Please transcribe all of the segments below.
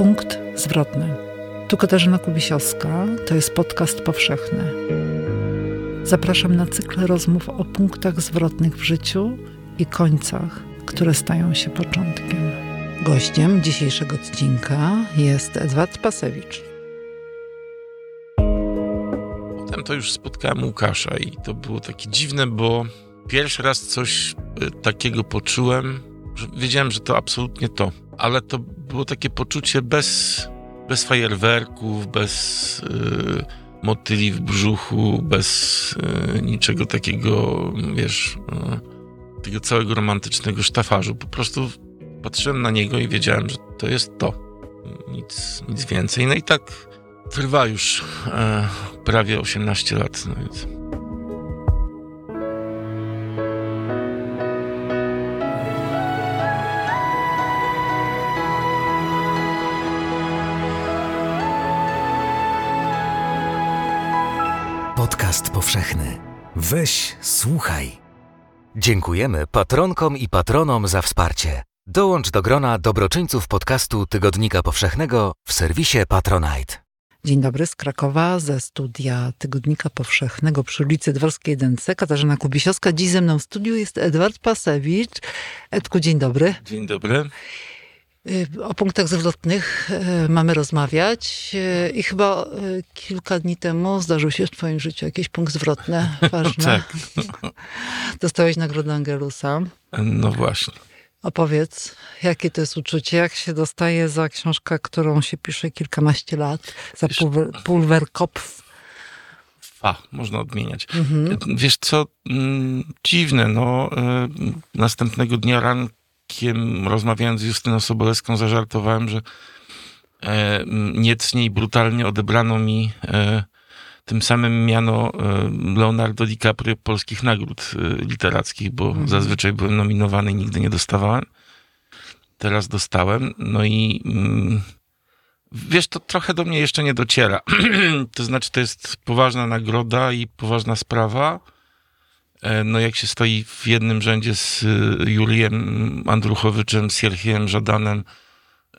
Punkt zwrotny. Tu Katarzyna Kubisiowska, to jest podcast powszechny. Zapraszam na cykl rozmów o punktach zwrotnych w życiu i końcach, które stają się początkiem. Gościem dzisiejszego odcinka jest Edward Pasewicz. Potem to już spotkałem Łukasza i to było takie dziwne, bo pierwszy raz coś y, takiego poczułem, że wiedziałem, że to absolutnie to, ale to było takie poczucie bez, bez fajerwerków, bez y, motyli w brzuchu, bez y, niczego takiego, wiesz, y, tego całego romantycznego sztafarzu. Po prostu patrzyłem na niego i wiedziałem, że to jest to. Nic, nic więcej. No i tak trwa już e, prawie 18 lat. No więc. Podcast powszechny. Weź, słuchaj. Dziękujemy patronkom i patronom za wsparcie. Dołącz do grona dobroczyńców podcastu Tygodnika Powszechnego w serwisie Patronite. Dzień dobry z Krakowa, ze studia Tygodnika Powszechnego przy ulicy Dworskiej 1C. Katarzyna Kubisiowska. Dziś ze mną w studiu jest Edward Pasewicz. Edku, dzień dobry. Dzień dobry. Y, O punktach zwrotnych y, mamy rozmawiać y, i chyba kilka dni temu zdarzył się w twoim życiu jakiś punkt zwrotny ważny. Tak, Dostałeś nagrodę Angelusa. no właśnie. Opowiedz, jakie to jest uczucie, jak się dostaje za książkę, którą się pisze kilkanaście lat, za pulwer, Pulwerkopf. Fa, można odmieniać. Mhm. Wiesz co, mm, dziwne, no, następnego dnia rankiem rozmawiając z Justyną Sobolewską zażartowałem, że e, niecnie i brutalnie odebrano mi e, tym samym miano e, Leonardo DiCaprio polskich nagród e, literackich, bo Mhm. zazwyczaj byłem nominowany i nigdy nie dostawałem. Teraz dostałem, no i mm, wiesz, to trochę do mnie jeszcze nie dociera. to znaczy, to jest poważna nagroda i poważna sprawa. E, No jak się stoi w jednym rzędzie z y, Julijem Andruchowiczem, Sierhiem Żadanem,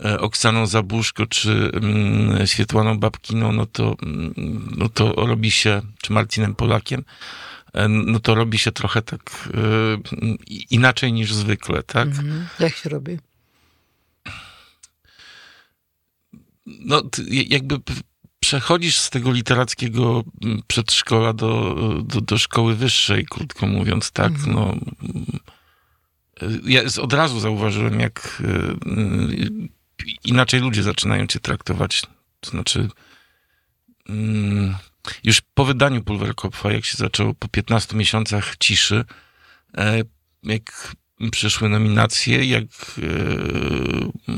e, Oksaną Zabuszko czy mm, Świetłaną Babkiną, no to, mm, no to robi się, czy Marcinem Polakiem, e, no to robi się trochę tak y, inaczej niż zwykle, tak? Mhm. Jak się robi? no, jakby przechodzisz z tego literackiego mm, przedszkola do, do, do szkoły wyższej, krótko mówiąc, tak, Mhm. no. mm, Ja od razu zauważyłem, jak y, y, inaczej ludzie zaczynają cię traktować. To znaczy, mm, już po wydaniu Pulwerkopfa, jak się zaczęło po 15 miesiącach ciszy, e, jak przyszły nominacje, jak e,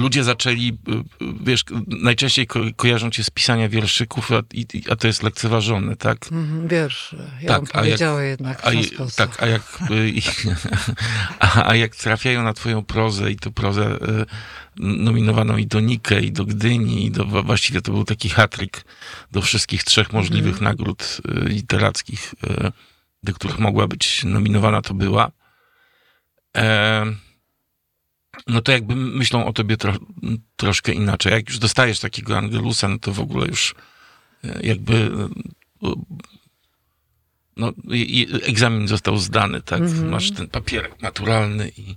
ludzie zaczęli, y, y, wiesz, najczęściej ko kojarzą cię z pisania wierszyków, a, i, a to jest lekceważone, tak? Mhm, Wiersz. Ja Tak, bym a jak- powiedziała jednak w A, sposób. tak, a jak, y, i- a, a jak trafiają na twoją prozę i to prozę nominowaną i do Nikę, i do Gdyni, i do, właściwie to był taki hatryk do wszystkich trzech możliwych Mhm. nagród y, literackich, do których mogła być nominowana, to była. E, no to jakby myślą o tobie tro, troszkę inaczej. Jak już dostajesz takiego Angelusa, no to w ogóle już e, jakby e, no, i, i egzamin został zdany, tak? Mhm. Masz ten papierek naturalny i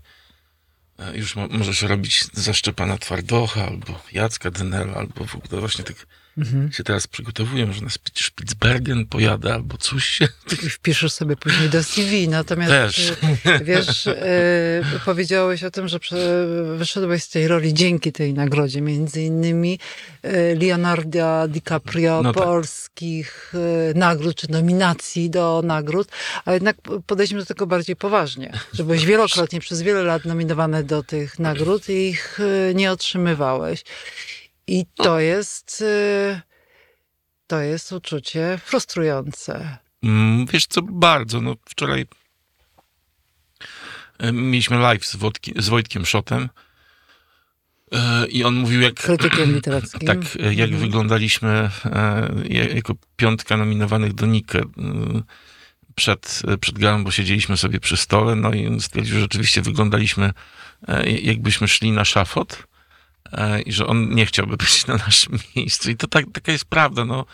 e, już mo, możesz robić zaszczepana Twardocha albo Jacka Denela, albo w ogóle właśnie tak Mhm. się teraz przygotowuję, może na Spi- Spitsbergen pojadę albo coś się. I wpiszesz sobie później do CV. Natomiast Też. y, wiesz, y, powiedziałeś o tym, że wyszedłeś z tej roli dzięki tej nagrodzie. Między innymi y, Leonardo DiCaprio, No tak. polskich y, nagród, czy nominacji do nagród. A jednak podejdźmy do tego bardziej poważnie. Że byłeś wielokrotnie, przez wiele lat nominowany do tych nagród i ich nie otrzymywałeś. I to jest... y, To jest uczucie frustrujące. Mm, Wiesz co, bardzo. No, wczoraj e, mieliśmy live z, Wodki, z Wojtkiem Szotem e, i on mówił, jak, krytykiem literackim. tak, jak Mhm. wyglądaliśmy ja- jako piątka nominowanych do Nikę e, przed, przed galą, bo siedzieliśmy sobie przy stole, no i on stwierdził, że rzeczywiście wyglądaliśmy jakbyśmy szli na szafot. I że on nie chciałby być na naszym miejscu. I to tak, taka jest prawda. No,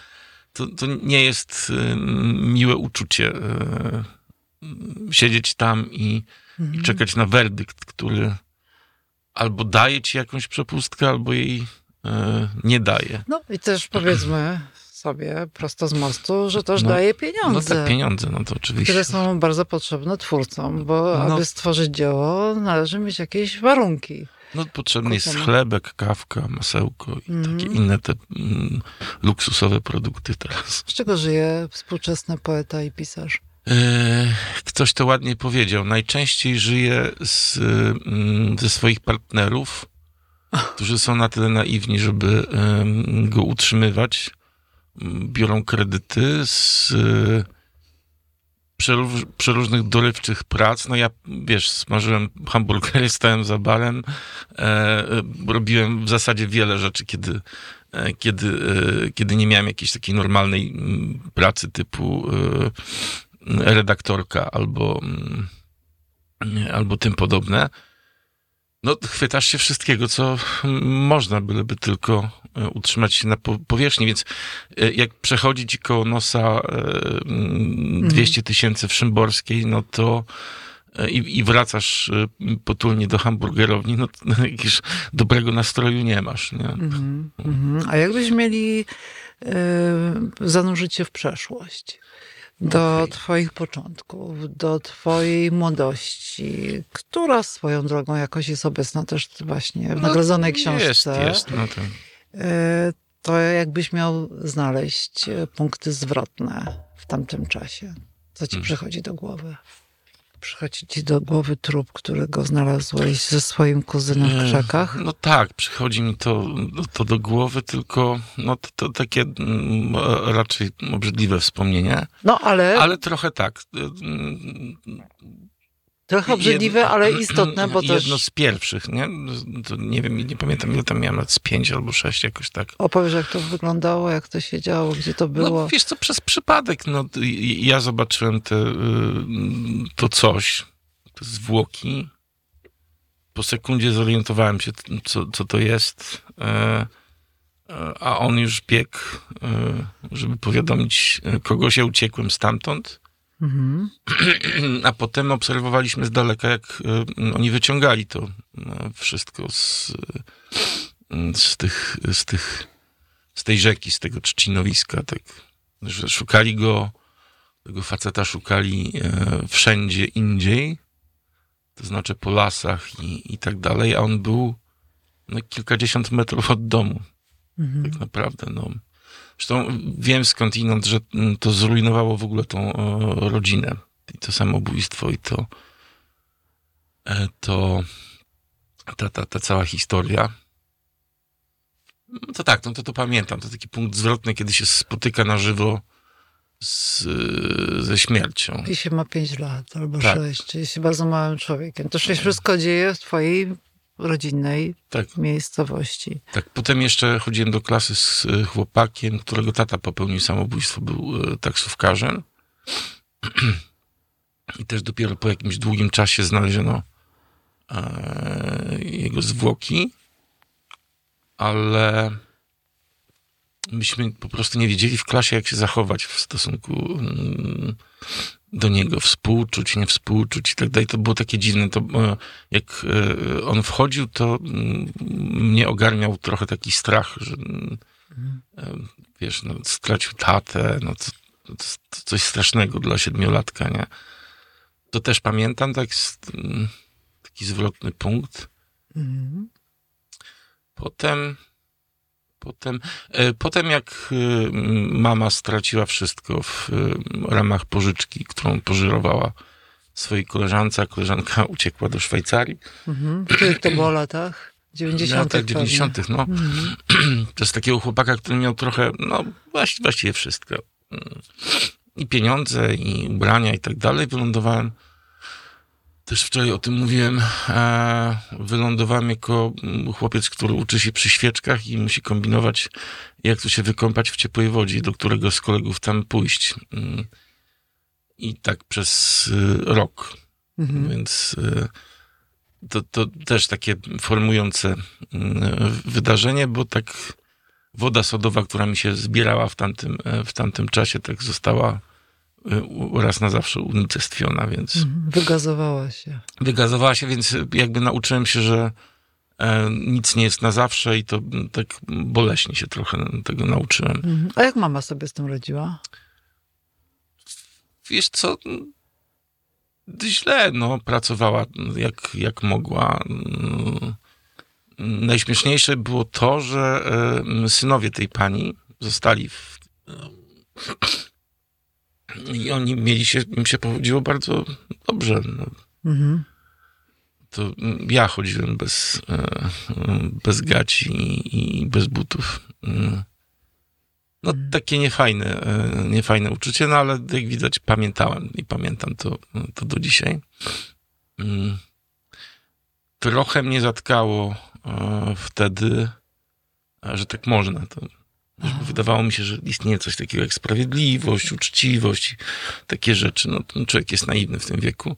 to, to nie jest y, miłe uczucie y, y, siedzieć tam i, i czekać na werdykt, który albo daje ci jakąś przepustkę, albo jej nie daje. No i też powiedzmy sobie prosto z mostu, że też No, daje No pieniądze. tak, pieniądze, no to oczywiście. które są bardzo potrzebne twórcom, bo No. aby stworzyć dzieło, należy mieć jakieś warunki. No potrzebny jest chlebek, kawka, masełko i Mhm. takie inne te mm, luksusowe produkty teraz. Z czego żyje współczesny poeta i pisarz? E, Ktoś to ładnie powiedział. Najczęściej żyje z, mm, ze swoich partnerów, którzy są na tyle naiwni, żeby go utrzymywać. Biorą kredyty z przeróżnych dorywczych prac. No ja, wiesz, smażyłem hamburgery, stałem za barem, e, e, robiłem w zasadzie wiele rzeczy, kiedy, e, kiedy, e, kiedy nie miałem jakiejś takiej normalnej mm, pracy typu e, redaktorka albo, mm, albo tym podobne. No, chwytasz się wszystkiego, co można, byleby tylko utrzymać się na po- powierzchni, więc e, jak przechodzi ci koło nosa e, mm, 200 tysięcy w Szymborskiej, no to e, i, i wracasz e, potulnie do hamburgerowni, no to jakiegoś dobrego nastroju nie masz, nie? Mhm, mhm. A jakbyś mieli e, zanurzyć się w przeszłość? Do Okej. twoich początków, do twojej młodości, która swoją drogą jakoś jest obecna też właśnie w nagrodzonej książce. Jest, jest, no to... E, to jakbyś miał znaleźć e, punkty zwrotne w tamtym czasie. Co ci Mhm. przychodzi do głowy? Przychodzi ci do głowy trup, którego znalazłeś ze swoim kuzynem w E, krzakach? No tak, przychodzi mi to, to do głowy, tylko no to, to takie mm, raczej obrzydliwe wspomnienie, No ale, ale trochę tak. Trochę obrzydliwe, jedno- ale istotne, bo Jedno też z pierwszych, nie? To nie wiem, nie pamiętam ile tam miałem, lat z pięć albo sześć jakoś tak. opowiesz, jak to wyglądało, jak to się działo, gdzie to było. No wiesz co, przez przypadek, no ja zobaczyłem te, y, to coś, te zwłoki. Po sekundzie zorientowałem się, co, co to jest. E, e, A on już biegł, e, żeby powiadomić kogoś. Ja uciekłem stamtąd. Mhm. A potem obserwowaliśmy z daleka, jak e, oni wyciągali to e, wszystko z, e, z, tych, z, tych, z tej rzeki, z tego trzcinowiska. Tak, szukali go, tego faceta szukali e, wszędzie indziej, to znaczy po lasach i, i tak dalej, a on był no, kilkadziesiąt metrów od domu, Mhm. tak naprawdę. No. Zresztą wiem skądinąd, że mm, to zrujnowało w ogóle tą e, rodzinę. I to samobójstwo, i to, e, to ta, ta, ta cała historia. No to tak, no to, to pamiętam. To taki punkt zwrotny, kiedy się spotyka na żywo z, ze śmiercią. I się ma 5 lat albo Tak. 6, czyli się bardzo małym człowiekiem. To się wszystko dzieje w twojej rodzinnej Tak, miejscowości. tak. Potem jeszcze chodziłem do klasy z e, chłopakiem, którego tata popełnił samobójstwo, był e, taksówkarzem. I też dopiero po jakimś długim czasie znaleziono e, jego zwłoki, ale myśmy po prostu nie wiedzieli w klasie, jak się zachować w stosunku mm, do niego, współczuć, nie współczuć i tak dalej. To było takie dziwne. To, e, jak e, on wchodził, to mm, mnie ogarniał trochę taki strach, że mm, e, wiesz, no, stracił tatę, no to, to, to coś strasznego dla siedmiolatka, nie? To też pamiętam, tak, mm, taki zwrotny punkt. Mhm. Potem, potem, e, potem jak e, mama straciła wszystko w e, ramach pożyczki, którą pożyrowała swojej koleżance, a koleżanka uciekła do Szwajcarii. Mhm. W których to było latach? 90. W latach pewnie. 90. no. Mhm. To jest takiego chłopaka, który miał trochę, no właściwie, właściwie wszystko. Mm. I pieniądze, i ubrania, i tak dalej. Wylądowałem, też wczoraj o tym mówiłem, e, wylądowałem jako chłopiec, który uczy się przy świeczkach i musi kombinować, jak tu się wykąpać w ciepłej wodzie, do którego z kolegów tam pójść. Mm. I tak przez y, rok. Mhm. Więc y, to, to też takie formujące mm, wydarzenie, bo tak woda sodowa, która mi się zbierała w tamtym, e, w tamtym czasie, tak została raz na zawsze unicestwiona, więc Mhm. Wygazowała się. wygazowała się, więc jakby nauczyłem się, że e, nic nie jest na zawsze i to mm, tak boleśnie się trochę tego nauczyłem. Mhm. A jak mama sobie z tym radziła? Wiesz co, mm, źle, no, pracowała jak, jak mogła. Mm, Najśmieszniejsze było to, że e, synowie tej pani zostali w, i oni mieli się, im się powodziło bardzo dobrze. No, Mhm. to ja chodziłem bez, e, bez gaci i, i bez butów. No takie niefajne, e, niefajne uczucie, no ale jak widać pamiętałem i pamiętam to, to do dzisiaj. Mm. Trochę mnie zatkało e, wtedy, że tak można. To, wydawało mi się, że istnieje coś takiego jak sprawiedliwość, uczciwość, takie rzeczy. No, ten człowiek jest naiwny w tym wieku.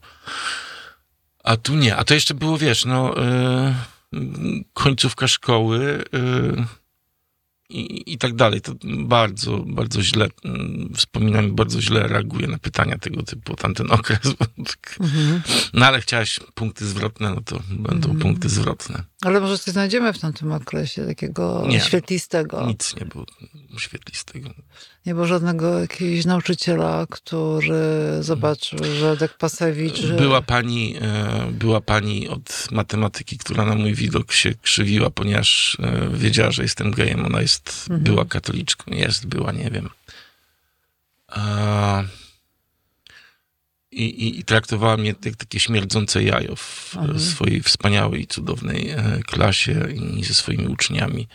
A tu nie. A to jeszcze było, wiesz, no, y, końcówka szkoły y, i, i tak dalej. To bardzo, bardzo źle y, wspominam bardzo źle reaguję na pytania tego typu, tamten okres. tak- Mhm. No ale chciałaś punkty zwrotne, no to będą Mhm. punkty zwrotne. Ale może coś znajdziemy w tamtym okresie takiego Nie. świetlistego. Nic nie było świetlistego. Nie było żadnego jakiegoś nauczyciela, który zobaczył, że Dek Pasewicz... Była pani, e, była pani od matematyki, która na mój widok się krzywiła, ponieważ e, wiedziała, że jestem gejem. Ona jest, Mhm. była katoliczką, jest, była, nie wiem. A, i, i, I traktowała mnie jak takie śmierdzące jajo w Mhm. swojej wspaniałej, cudownej e, klasie i ze swoimi uczniami.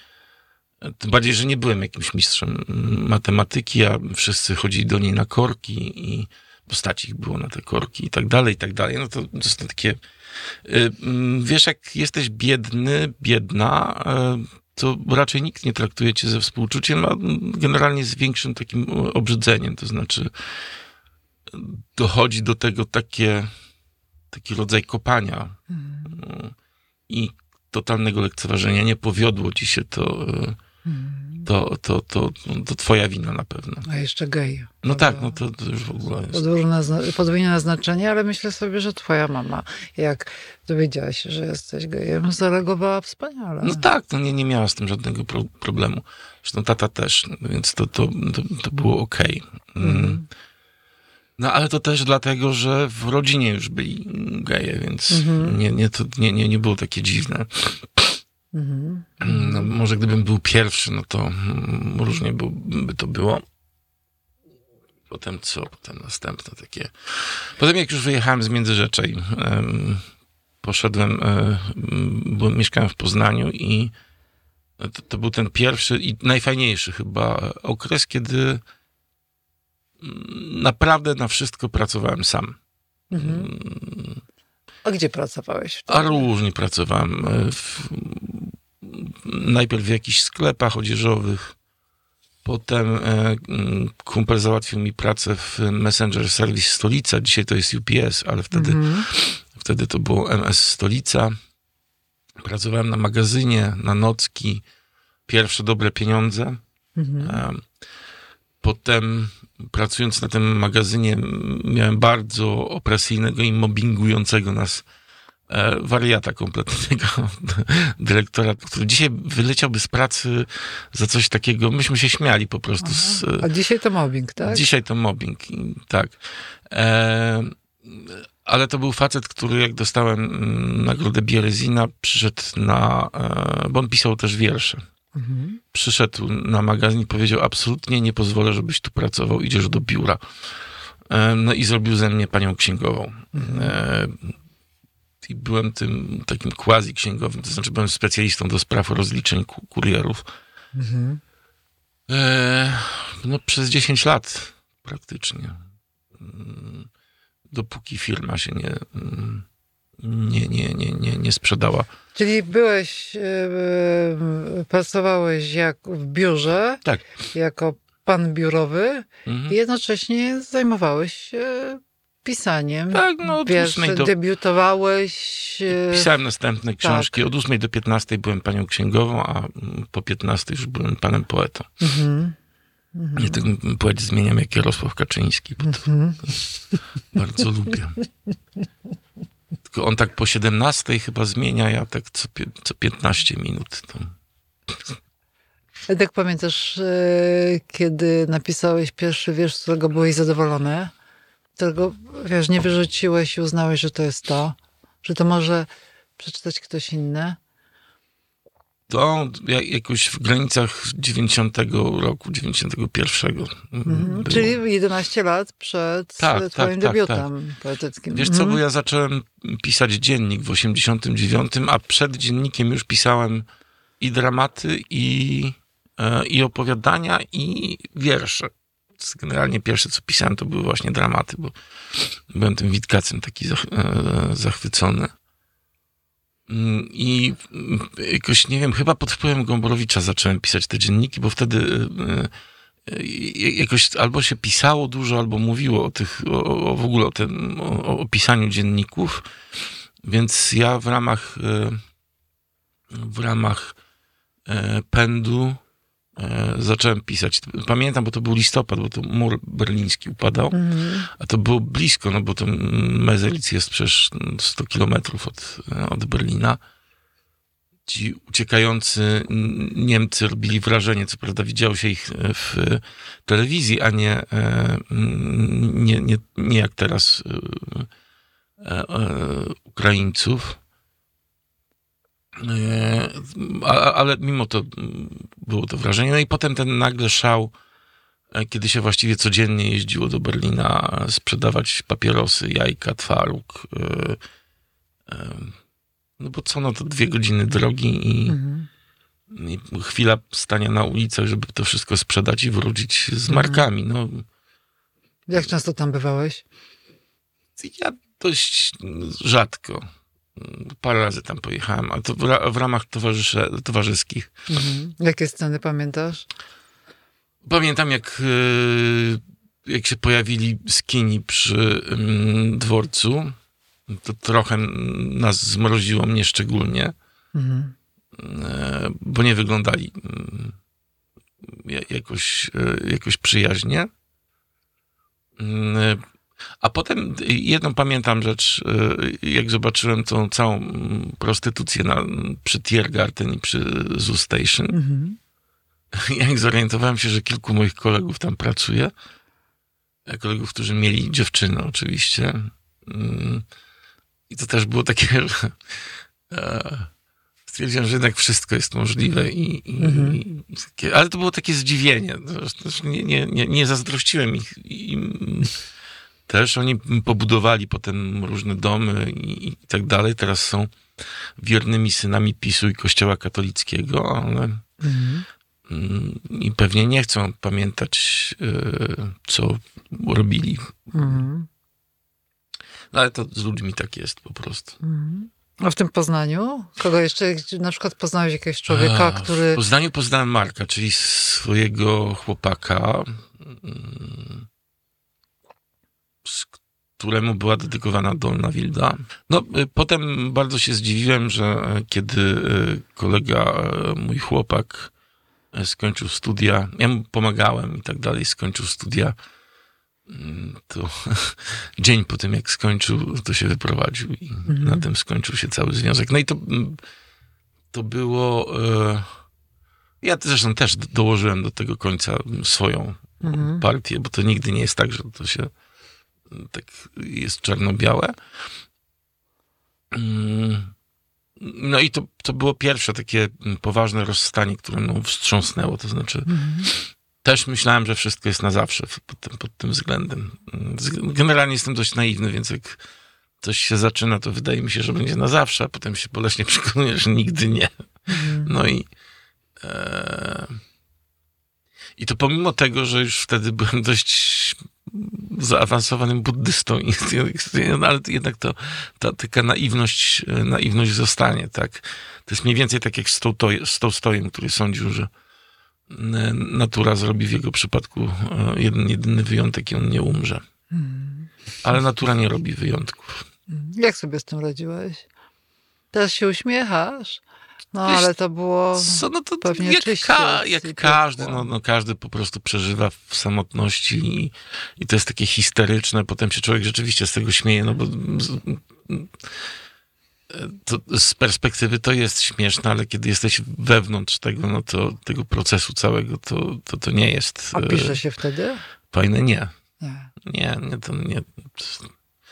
E, Tym bardziej, że nie byłem jakimś mistrzem matematyki, a wszyscy chodzili do niej na korki i postaci ich było na te korki i tak dalej, i tak dalej. No to, to są takie... y, mm, Wiesz, jak jesteś biedny, biedna, y, to raczej nikt nie traktuje cię ze współczuciem, a generalnie z większym takim obrzydzeniem. To znaczy dochodzi do tego takie, taki rodzaj kopania Mhm. y, i totalnego lekceważenia. Nie powiodło ci się to, Mhm. to, to, to, to twoja wina na pewno. A jeszcze gej. No Prawda? tak, no to, to już w ogóle jest. Podwójne, podwójne znaczenie, ale myślę sobie, że twoja mama, jak dowiedziała się, że jesteś gejem, zareagowała wspaniale. No tak, no nie, nie miała z tym żadnego pro, problemu. Zresztą tata też, no więc to, to, to, to było okej. Mm. No ale to też dlatego, że w rodzinie już byli geje, więc Mhm. nie, nie, to nie, nie, nie było takie dziwne. Mhm. No, może gdybym był pierwszy, no to różnie by to było. Potem co? Potem następne takie. Potem jak już wyjechałem z Międzyrzecza i em, poszedłem, e, bo mieszkałem w Poznaniu i to, to był ten pierwszy i najfajniejszy chyba okres, kiedy naprawdę na wszystko pracowałem sam. Mhm. A gdzie pracowałeś a wtedy? różnie pracowałem. e, W, najpierw w jakichś sklepach odzieżowych. Potem e, kumpel załatwił mi pracę w Messenger Service Stolica. Dzisiaj to jest UPS, ale wtedy, Mhm. wtedy to było MS Stolica. Pracowałem na magazynie, na nocki. Pierwsze dobre pieniądze. Mhm. Em, Potem pracując na tym magazynie miałem bardzo opresyjnego i mobbingującego nas e, wariata kompletnego dyrektora, który dzisiaj wyleciałby z pracy za coś takiego. Myśmy się śmiali po prostu z, A dzisiaj to mobbing, tak? Dzisiaj to mobbing, tak. E, ale to był facet, który jak dostałem nagrodę Bierezina, przyszedł na, e, bo on pisał też wiersze Mhm. przyszedł na magazyn i powiedział: Absolutnie nie pozwolę, żebyś tu pracował, idziesz do biura. E, No i zrobił ze mnie panią księgową. E, I byłem tym takim quasi księgowym, to znaczy byłem specjalistą do spraw rozliczeń ku- kurierów. Mhm. E, No przez 10 lat praktycznie. Mm, Dopóki firma się nie, mm, nie, nie, nie, nie, nie sprzedała. Czyli byłeś, e, e, pracowałeś jak w biurze, Tak. jako pan biurowy Mhm. i jednocześnie zajmowałeś się pisaniem. Tak, no od Wiesz, 8 do... debiutowałeś... e, Pisałem następne tak. książki. Od 8 do 15 byłem panią księgową, a po 15 już byłem panem poetą. Mhm. Nie ten poet zmieniam jak Jarosław Kaczyński, bo to Mhm. bardzo lubię. On tak po 17 chyba zmienia, ja tak co, co 15 minut. To... Edek, pamiętasz, e, kiedy napisałeś pierwszy wiersz, z którego byłeś zadowolony? Którego, wiesz, nie wyrzuciłeś i uznałeś, że to jest to? Że to może przeczytać ktoś inny? To ja- jakoś w granicach 90 roku, 91. Mhm. Czyli 11 lat przed Tak, e, tak, twoim tak, debiutem poetyckim. Wiesz co, Mhm. bo ja zacząłem pisać dziennik w 89, a przed dziennikiem już pisałem i dramaty, i, e, i opowiadania, i wiersze. Generalnie pierwsze, co pisałem, to były właśnie dramaty, bo byłem tym Witkacem taki e, zachwycony. Mm, I mm, jakoś, nie wiem, chyba pod wpływem Gombrowicza zacząłem pisać te dzienniki, bo wtedy e, e, jakoś albo się pisało dużo, albo mówiło o tych, o, o w ogóle o, tym, o, o pisaniu dzienników. Więc ja w ramach w ramach pędu zacząłem pisać. Pamiętam, bo to był listopad, bo to mur berliński upadał, Mhm. a to było blisko, no bo to Mezelic jest przecież 100 kilometrów od, od Berlina. Ci uciekający Niemcy robili wrażenie, co prawda widziało się ich w telewizji, a nie, e, nie, nie, nie jak teraz e, e, Ukraińców. E, Ale mimo to mm, było to wrażenie. No i potem ten nagle szał, e, kiedy się właściwie codziennie jeździło do Berlina e, sprzedawać papierosy, jajka, twaróg. No bo co, no to dwie godziny drogi i, Mhm. i chwila stania na ulicach, żeby to wszystko sprzedać i wrócić z markami. No, Jak często tam bywałeś? ja dość rzadko. Parę razy tam pojechałem, a to w, w ramach towarzysze, towarzyskich. Mhm. Jakie sceny pamiętasz? Pamiętam, jak, e, jak się pojawili skini przy dworcu. To trochę nas zmroziło mnie szczególnie, Mhm. e, bo nie wyglądali ja- jakoś, jakoś przyjaźnie. A potem jedną pamiętam rzecz, e, jak zobaczyłem tą całą mm, prostytucję na, przy Tiergarten i przy Zoo Station. Mhm. jak zorientowałem się, że kilku moich kolegów tam pracuje, kolegów, którzy mieli dziewczyny oczywiście, mm, i to też było takie, że e, stwierdziłem, że jednak wszystko jest możliwe i, i, Mhm. i ale to było takie zdziwienie. Nie, nie, nie, nie zazdrościłem ich im. Też oni pobudowali potem różne domy i, i tak dalej. Teraz są wiernymi synami PiSu i Kościoła katolickiego, ale Mhm. I pewnie nie chcą pamiętać, e, co robili. Mhm. No, ale to z ludźmi tak jest po prostu. Mhm. A w tym Poznaniu? Kogo jeszcze? Na przykład poznałeś jakiegoś człowieka, A, który... W Poznaniu poznałem Marka, czyli swojego chłopaka, mm, któremu była dedykowana Dolna Wilda. No, y, potem bardzo się zdziwiłem, że e, kiedy y, kolega, e, mój chłopak e, skończył studia, ja mu pomagałem i tak dalej, skończył studia, mm, to dzień po tym, jak skończył, to się wyprowadził i na tym skończył się cały związek. No i to, mm, to było... e, Ja zresztą też dołożyłem do tego końca swoją Mhm. partię, bo to nigdy nie jest tak, że to się tak jest czarno-białe. Mm, No i to, to było pierwsze takie poważne rozstanie, które mną wstrząsnęło. To znaczy, Mhm. też myślałem, że wszystko jest na zawsze pod tym, pod tym względem. Generalnie jestem dość naiwny, więc jak coś się zaczyna, to wydaje mi się, że będzie na zawsze, a potem się boleśnie przekonuję, że nigdy nie. Mhm. No i. E, I to pomimo tego, że już wtedy byłem dość zaawansowanym buddystą, no, ale jednak to, ta taka naiwność, naiwność zostanie, tak? To jest mniej więcej tak jak z, Tolstoj, z Tolstojem, który sądził, że natura zrobi w jego przypadku e, jeden, jedyny wyjątek i on nie umrze. Mhm. ale natura nie robi wyjątków. Jak sobie z tym radziłeś? Teraz się uśmiechasz, no ale to było Co, no to pewnie jak, ka, jak każdy, no, no każdy po prostu przeżywa w samotności i, i to jest takie histeryczne. Potem się człowiek rzeczywiście z tego śmieje, no bo z, z perspektywy to jest śmieszne, ale kiedy jesteś wewnątrz tego, no to tego procesu całego, to to, to nie jest A e, pisze się wtedy? fajne. Nie, Nie. nie, nie, to nie.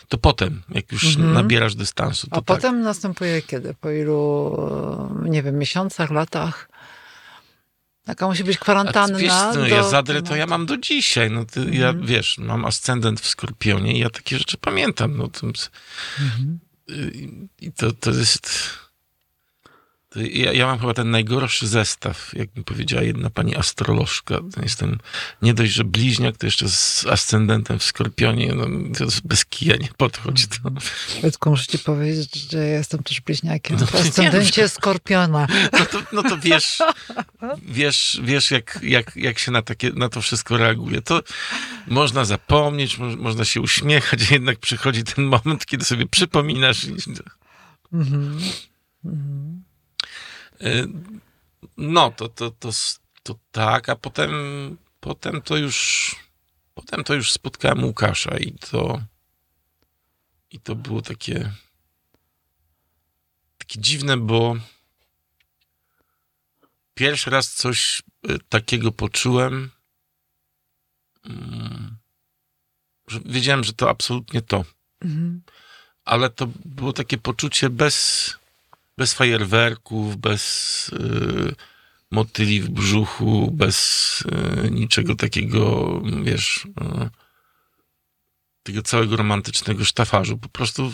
To potem, jak już Mhm. nabierasz dystansu, to A tak. potem następuje kiedy? Po ilu, nie wiem, miesiącach, latach? Taka musi być kwarantanna. wiesz, no, do ja zadrę to ja mam do dzisiaj. No, ty, Ja, Mhm. wiesz, mam ascendent w Skorpionie i ja takie rzeczy pamiętam. No, Mhm. i, I to, to jest... Ja, ja mam chyba ten najgorszy zestaw, jak mi powiedziała jedna pani astrolożka. Jestem nie dość, że bliźniak, to jeszcze z ascendentem w Skorpionie. No, to jest bez kija nie podchodzi. To. Wojtku, muszę ci powiedzieć, że ja jestem też bliźniakiem. No, w ascendencie wiem, skorpiona. No to, no to wiesz, wiesz, wiesz jak, jak, jak się na, takie, na to wszystko reaguje. To można zapomnieć, mo, można się uśmiechać, a jednak przychodzi ten moment, kiedy sobie przypominasz. Mhm. Mhm. Y, No, to, to, to, to tak, a potem, potem to już potem to już spotkałem Łukasza i to i to było takie takie dziwne, bo pierwszy raz coś y, takiego poczułem, mm, że wiedziałem, że to absolutnie to Mhm. ale to było takie poczucie bez, bez fajerwerków, bez y, motyli w brzuchu, bez y, niczego takiego, wiesz, y, tego całego romantycznego sztafarzu. Po prostu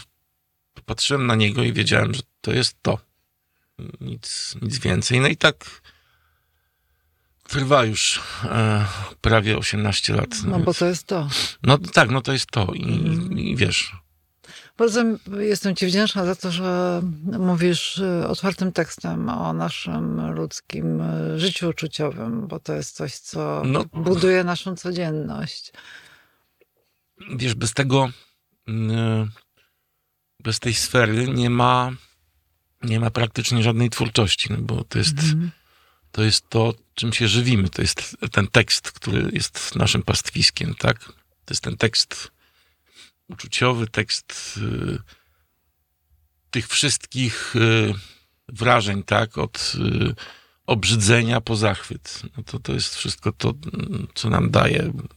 patrzyłem na niego i wiedziałem, że to jest to. Nic, nic więcej. No i tak trwa już e, prawie 18 lat. No bo to jest to. no tak, no to jest to. I, Mhm. i wiesz, Bardzo jestem Ci wdzięczna za to, że mówisz y, otwartym tekstem o naszym ludzkim y, życiu uczuciowym, bo to jest coś, co No. buduje naszą codzienność. wiesz, bez tego, mm, bez tej sfery nie ma, nie ma praktycznie żadnej twórczości, no bo to jest, Mhm. to jest to, czym się żywimy. To jest ten tekst, który jest naszym pastwiskiem, tak? To jest ten tekst uczuciowy, tekst y, tych wszystkich y, wrażeń, tak? Od y, obrzydzenia po zachwyt. No to, to jest wszystko to, mm, co nam daje mm,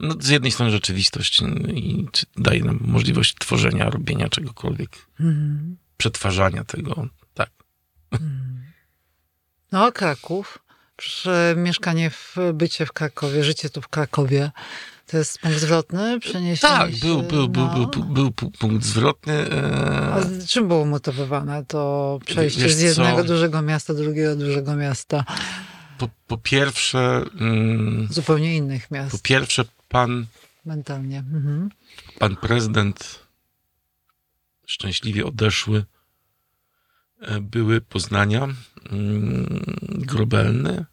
no, z jednej strony rzeczywistość i czy daje nam możliwość tworzenia, robienia czegokolwiek, Mhm. przetwarzania tego. Tak. No, Kraków. E, mieszkanie w bycie w Krakowie, życie tu w Krakowie, to jest punkt zwrotny, przeniesienie Tak, się, był, był, był, był, był, był pu- punkt zwrotny. A E, z czym było motywowane to przejście z jednego dużego miasta do drugiego dużego miasta? po, po pierwsze, mm, Zupełnie innych miast po pierwsze pan, mentalnie. Mhm. pan prezydent szczęśliwie odeszły e, były Poznania, mm, Grobelny,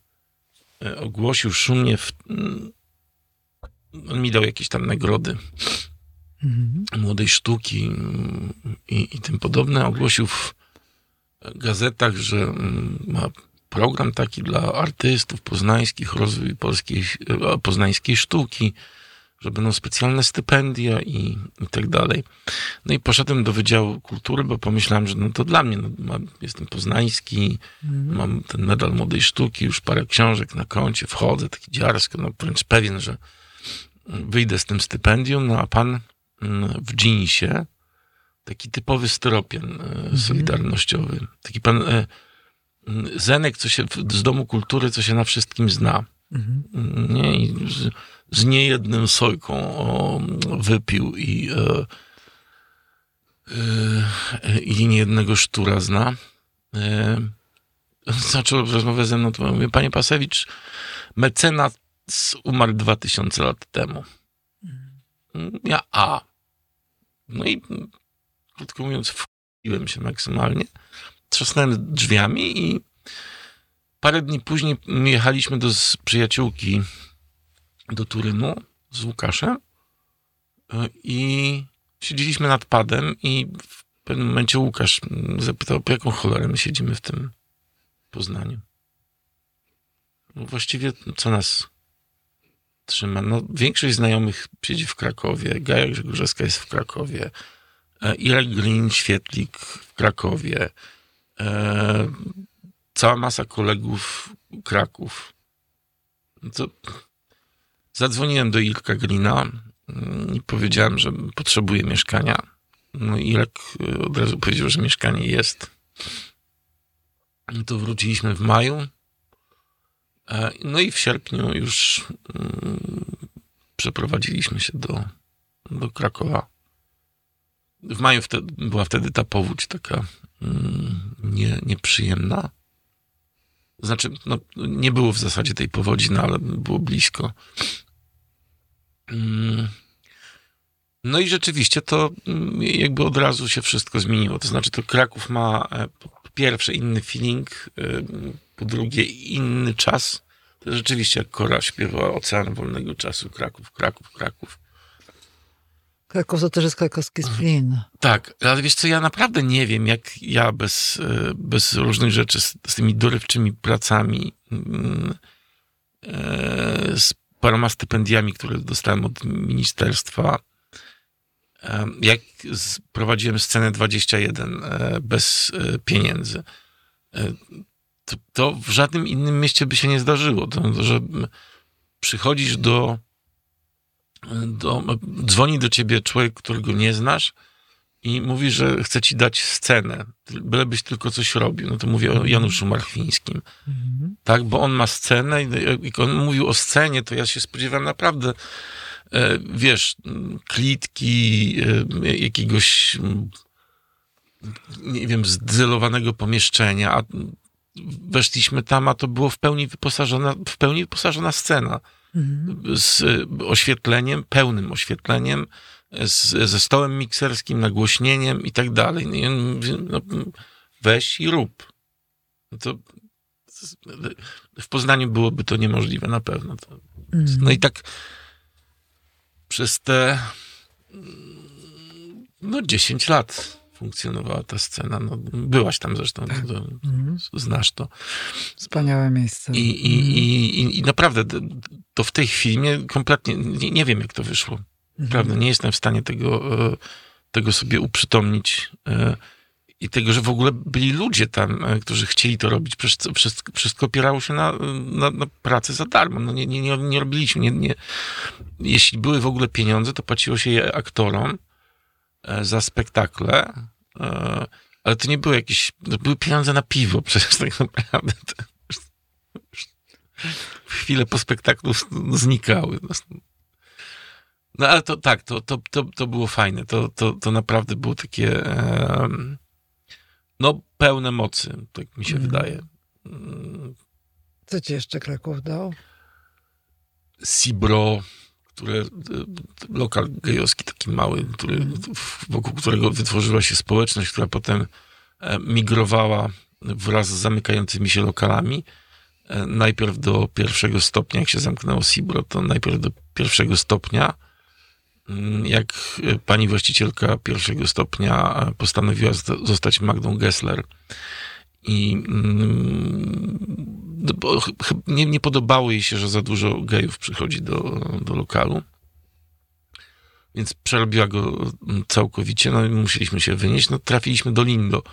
e, ogłosił szumnie, w, mm, on mi dał jakieś tam nagrody Mhm. młodej sztuki i, i tym podobne. Ogłosił w gazetach, że mm, ma program taki dla artystów poznańskich, rozwój polskiej, e, poznańskiej sztuki, że będą specjalne stypendia i, i tak dalej. No i poszedłem do Wydziału Kultury, bo pomyślałem, że no to dla mnie, no, mam, jestem poznański, Mhm. mam ten medal młodej sztuki, już parę książek na koncie, wchodzę taki dziarsko, no wręcz pewien, że wyjdę z tym stypendium, no a pan mm, w dżinsie, taki typowy styropian e, solidarnościowy, taki pan e, mm, Zenek, co się z Domu Kultury, co się na wszystkim zna. Mhm. Mm, Nie, z, z niejednym sojką o, wypił i, e, e, i niejednego sztura zna. E, zaczął rozmowę ze mną, to mówię, panie Pasewicz, mecenas umarł 2000 lat temu. Ja, a. No i krótko mówiąc, wkupiłem się maksymalnie. Trzasnąłem drzwiami i parę dni później jechaliśmy do przyjaciółki do Turynu z Łukaszem e, i siedzieliśmy nad padem i w pewnym momencie Łukasz zapytał, po jaką cholerę my siedzimy w tym Poznaniu. No właściwie co nas trzyma? No, większość znajomych siedzi w Krakowie, Gaja Grzegorzewska jest w Krakowie, e, Irek Green, Świetlik w Krakowie, e, cała masa kolegów Kraków. No to zadzwoniłem do Irka Greena mm, i powiedziałem, że potrzebuję mieszkania. No i Irek e, od razu powiedział, że mieszkanie jest. No to wróciliśmy w maju. E, No i w sierpniu już mm, przeprowadziliśmy się do, do Krakowa. W maju wtedy, była wtedy ta powódź taka mm, nie, nieprzyjemna. Znaczy, no, nie było w zasadzie tej powodzi, no ale było blisko. No i rzeczywiście to mm, jakby od razu się wszystko zmieniło. To znaczy, to Kraków ma e, po pierwsze inny feeling, e, po drugie inny czas. To rzeczywiście jak Kora śpiewała Ocean Wolnego Czasu, Kraków, Kraków, Kraków. Kraków to też jest krakowski splin. Tak, ale wiesz co, ja naprawdę nie wiem, jak ja bez, e, bez różnych rzeczy, z, z tymi dorywczymi pracami, mm, z paroma stypendiami, które dostałem od ministerstwa, jak prowadziłem scenę 21 e, bez e, pieniędzy. E, to, to w żadnym innym mieście by się nie zdarzyło. To, że przychodzisz do, do. Dzwoni do ciebie człowiek, którego nie znasz i mówi, że chce ci dać scenę, bylebyś tylko coś robił. No to mówię o Januszu Marchwińskim. Mhm. Tak, bo on ma scenę i jak on mówił o scenie, to ja się spodziewam naprawdę, wiesz, klitki, e, jakiegoś, mm, nie wiem, zdelowanego pomieszczenia, a weszliśmy tam, a to było w pełni wyposażona, w pełni wyposażona scena Mhm. z e, oświetleniem, pełnym oświetleniem, z, ze stołem mikserskim, nagłośnieniem i tak dalej. No no, weź i rób. No to w Poznaniu byłoby to niemożliwe na pewno. Mhm. no i tak przez te mm, no 10 lat funkcjonowała ta scena. No, byłaś tam zresztą, to, to, Mhm. znasz to. Wspaniałe miejsce. I, i, i, i, I naprawdę to w tej chwili mnie kompletnie nie, nie wiem, jak to wyszło. Mhm. Prawda, nie jestem w stanie tego, e, tego sobie uprzytomnić. E, I tego, że w ogóle byli ludzie tam, e, którzy chcieli to robić. Przecież wszystko, wszystko opierało się na, na, na pracy za darmo. No nie, nie, nie, nie robiliśmy. Nie, nie. Jeśli były w ogóle pieniądze, to płaciło się je aktorom e, za spektakle. e, Ale to nie były jakieś. Były pieniądze na piwo, przecież tak naprawdę. Chwilę po spektaklu znikały. No ale to tak, to, to, to, to było fajne. To, to, to naprawdę było takie em, no pełne mocy, tak mi się Mhm. wydaje. Mm, Co ci jeszcze Kraków dał? Cibro, które, e, lokal gejowski taki mały, który, Mhm. wokół którego wytworzyła się społeczność, która potem e, migrowała wraz z zamykającymi się lokalami. E, Najpierw do pierwszego stopnia, jak się zamknęło Cibro, to najpierw do pierwszego stopnia. Mm, Jak e, pani właścicielka pierwszego stopnia e, postanowiła zosta- zostać Magdą Gessler i mm, nie, nie podobało jej się, że za dużo gejów przychodzi do, do lokalu. Więc przerobiła go mm, całkowicie, no i musieliśmy się wynieść. No trafiliśmy do Lindo,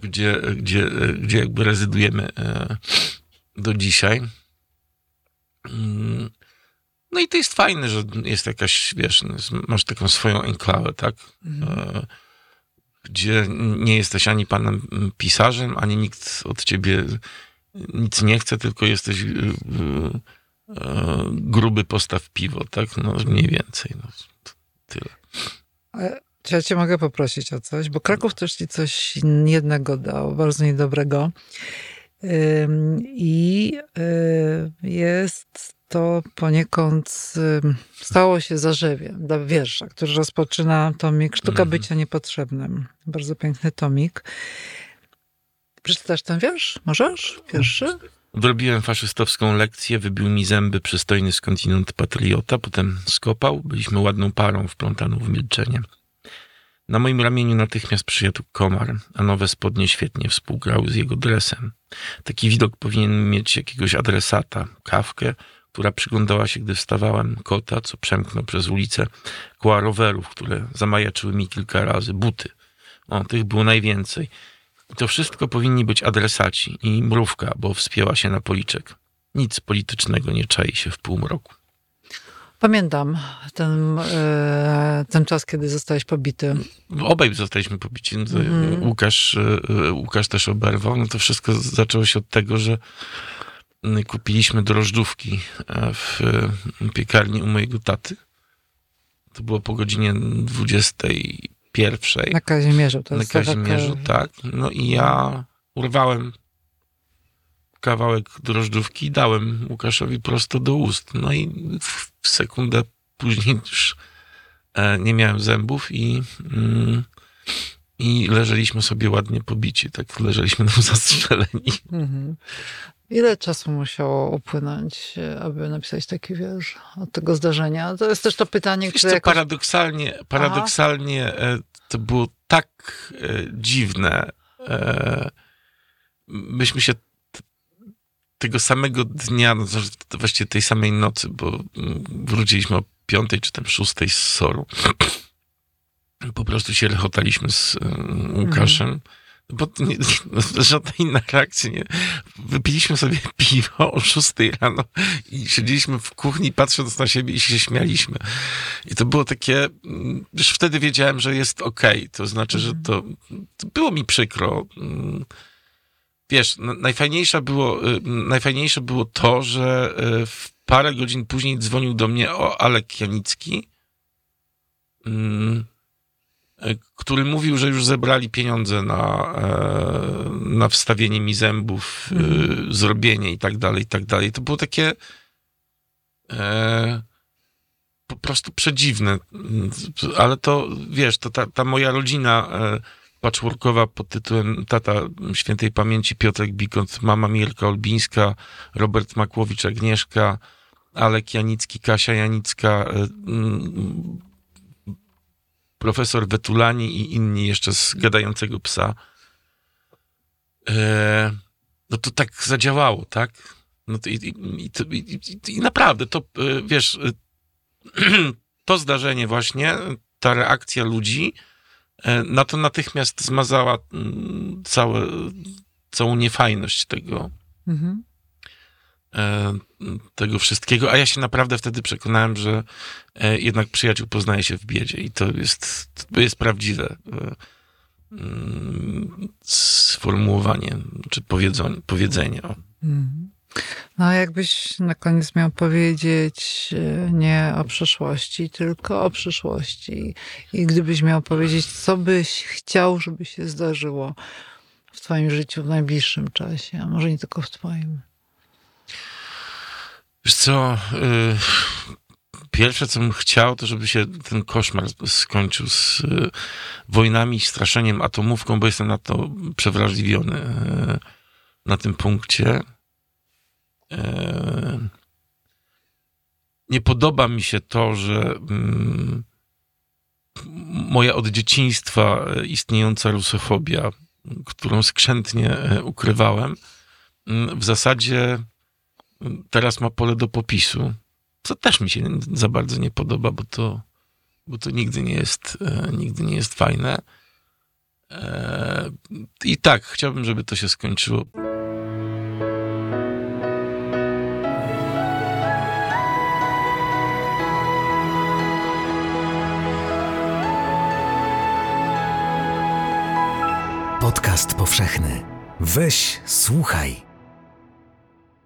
gdzie, gdzie, gdzie jakby rezydujemy e, do dzisiaj. No i to jest fajne, że jest jakaś, wiesz, masz taką swoją enklawę, tak? E, Gdzie nie jesteś ani panem mm, pisarzem, ani nikt od ciebie nic nie chce, tylko jesteś y, y, e, gruby postaw piwo, tak? No mniej więcej. No, tyle. Ale Czy ja cię mogę poprosić o coś? Bo Kraków też ci coś jednego dał, bardzo niedobrego. I y, jest to poniekąd, stało się zarzewiem dla wiersza, który rozpoczyna tomik Sztuka Mhm. bycia niepotrzebnym. Bardzo piękny tomik. Przeczytasz ten wiersz? Możesz? Pierwszy? Odrobiłem faszystowską lekcję, wybił mi zęby przystojny skądinąd patriota, potem skopał, byliśmy ładną parą wplątaną w milczenie. Na moim ramieniu natychmiast przyjadł komar, a nowe spodnie świetnie współgrały z jego dresem. Taki widok powinien mieć jakiegoś adresata, kawkę, która przyglądała się, gdy wstawałem, kota, co przemknął przez ulicę, koła rowerów, które zamajaczyły mi kilka razy, buty. O, tych było najwięcej. I to wszystko powinni być adresaci i mrówka, bo wspięła się na policzek. Nic politycznego nie czai się w półmroku. Pamiętam ten, e, ten czas, kiedy zostałeś pobity. Obaj zostaliśmy pobici. Mhm. Łukasz, e, Łukasz też oberwał. No to wszystko zaczęło się od tego, że mm, kupiliśmy drożdżówki e, w e, piekarni u mojego taty. To było po godzinie 21. Na Kazimierzu. To na jest taka- Kazimierzu, tak. No i ja urwałem kawałek drożdżówki i dałem Łukaszowi prosto do ust. No i w sekundę później już e, nie miałem zębów i, mm, i leżeliśmy sobie ładnie pobici. Tak leżeliśmy nam zastrzeleni. Mhm. Ile czasu musiało upłynąć, aby napisać taki wiersz od tego zdarzenia? To jest też to pytanie, Wiesz które co, jakoś... paradoksalnie, paradoksalnie e, to było tak e, dziwne. E, myśmy się tego samego dnia, no, to właściwie tej samej nocy, bo mm, wróciliśmy o piątej czy tam szóstej z Soru. Po prostu się rechotaliśmy z Łukaszem. Bo nie, żadna inna reakcja nie. Wypiliśmy sobie piwo o 6 rano i siedzieliśmy w kuchni patrząc na siebie i się śmialiśmy. I to było takie, mm, już wtedy wiedziałem, że jest okej. To znaczy, że to, to było mi przykro. Mm, Wiesz, najfajniejsze było, y, najfajniejsze było to, że y, w parę godzin później dzwonił do mnie o Alek Janicki, mm, który mówił, że już zebrali pieniądze na, e, na wstawienie mi zębów, y, zrobienie i tak dalej, i tak dalej. To było takie e, po prostu przedziwne. Ale to, wiesz, to ta, ta moja rodzina e, patchworkowa pod tytułem tata świętej pamięci Piotrek Bikont, mama Mirka Olbińska, Robert Makłowicz, Agnieszka, Alek Janicki, Kasia Janicka, e, profesor Wetulani i inni jeszcze z gadającego psa. E, no to tak zadziałało, tak? No i, i, i, i, naprawdę to, e, wiesz, e, to zdarzenie właśnie, ta reakcja ludzi, na to natychmiast zmazała mm, całe, całą niefajność tego, Mhm. E, tego wszystkiego, a ja się naprawdę wtedy przekonałem, że e, jednak przyjaciół poznaje się w biedzie i to jest, to jest prawdziwe e, mm, sformułowanie, czy powiedzenie. Mhm. No, a jakbyś na koniec miał powiedzieć nie o przeszłości, tylko o przyszłości. I gdybyś miał powiedzieć, co byś chciał, żeby się zdarzyło w Twoim życiu w najbliższym czasie, a może nie tylko w Twoim. Wiesz co, y, pierwsze co bym chciał, to żeby się ten koszmar skończył z y, wojnami, straszeniem atomówką, bo jestem na to przewrażliwiony y, na tym punkcie. Nie podoba mi się to, że mm, moja od dzieciństwa istniejąca rusofobia, którą skrzętnie ukrywałem, mm, w zasadzie teraz ma pole do popisu, co też mi się za bardzo nie podoba, bo to, bo to nigdy nie jest, e, nigdy nie jest fajne. E, I tak, chciałbym, żeby to się skończyło. Podcast powszechny. Weź, słuchaj.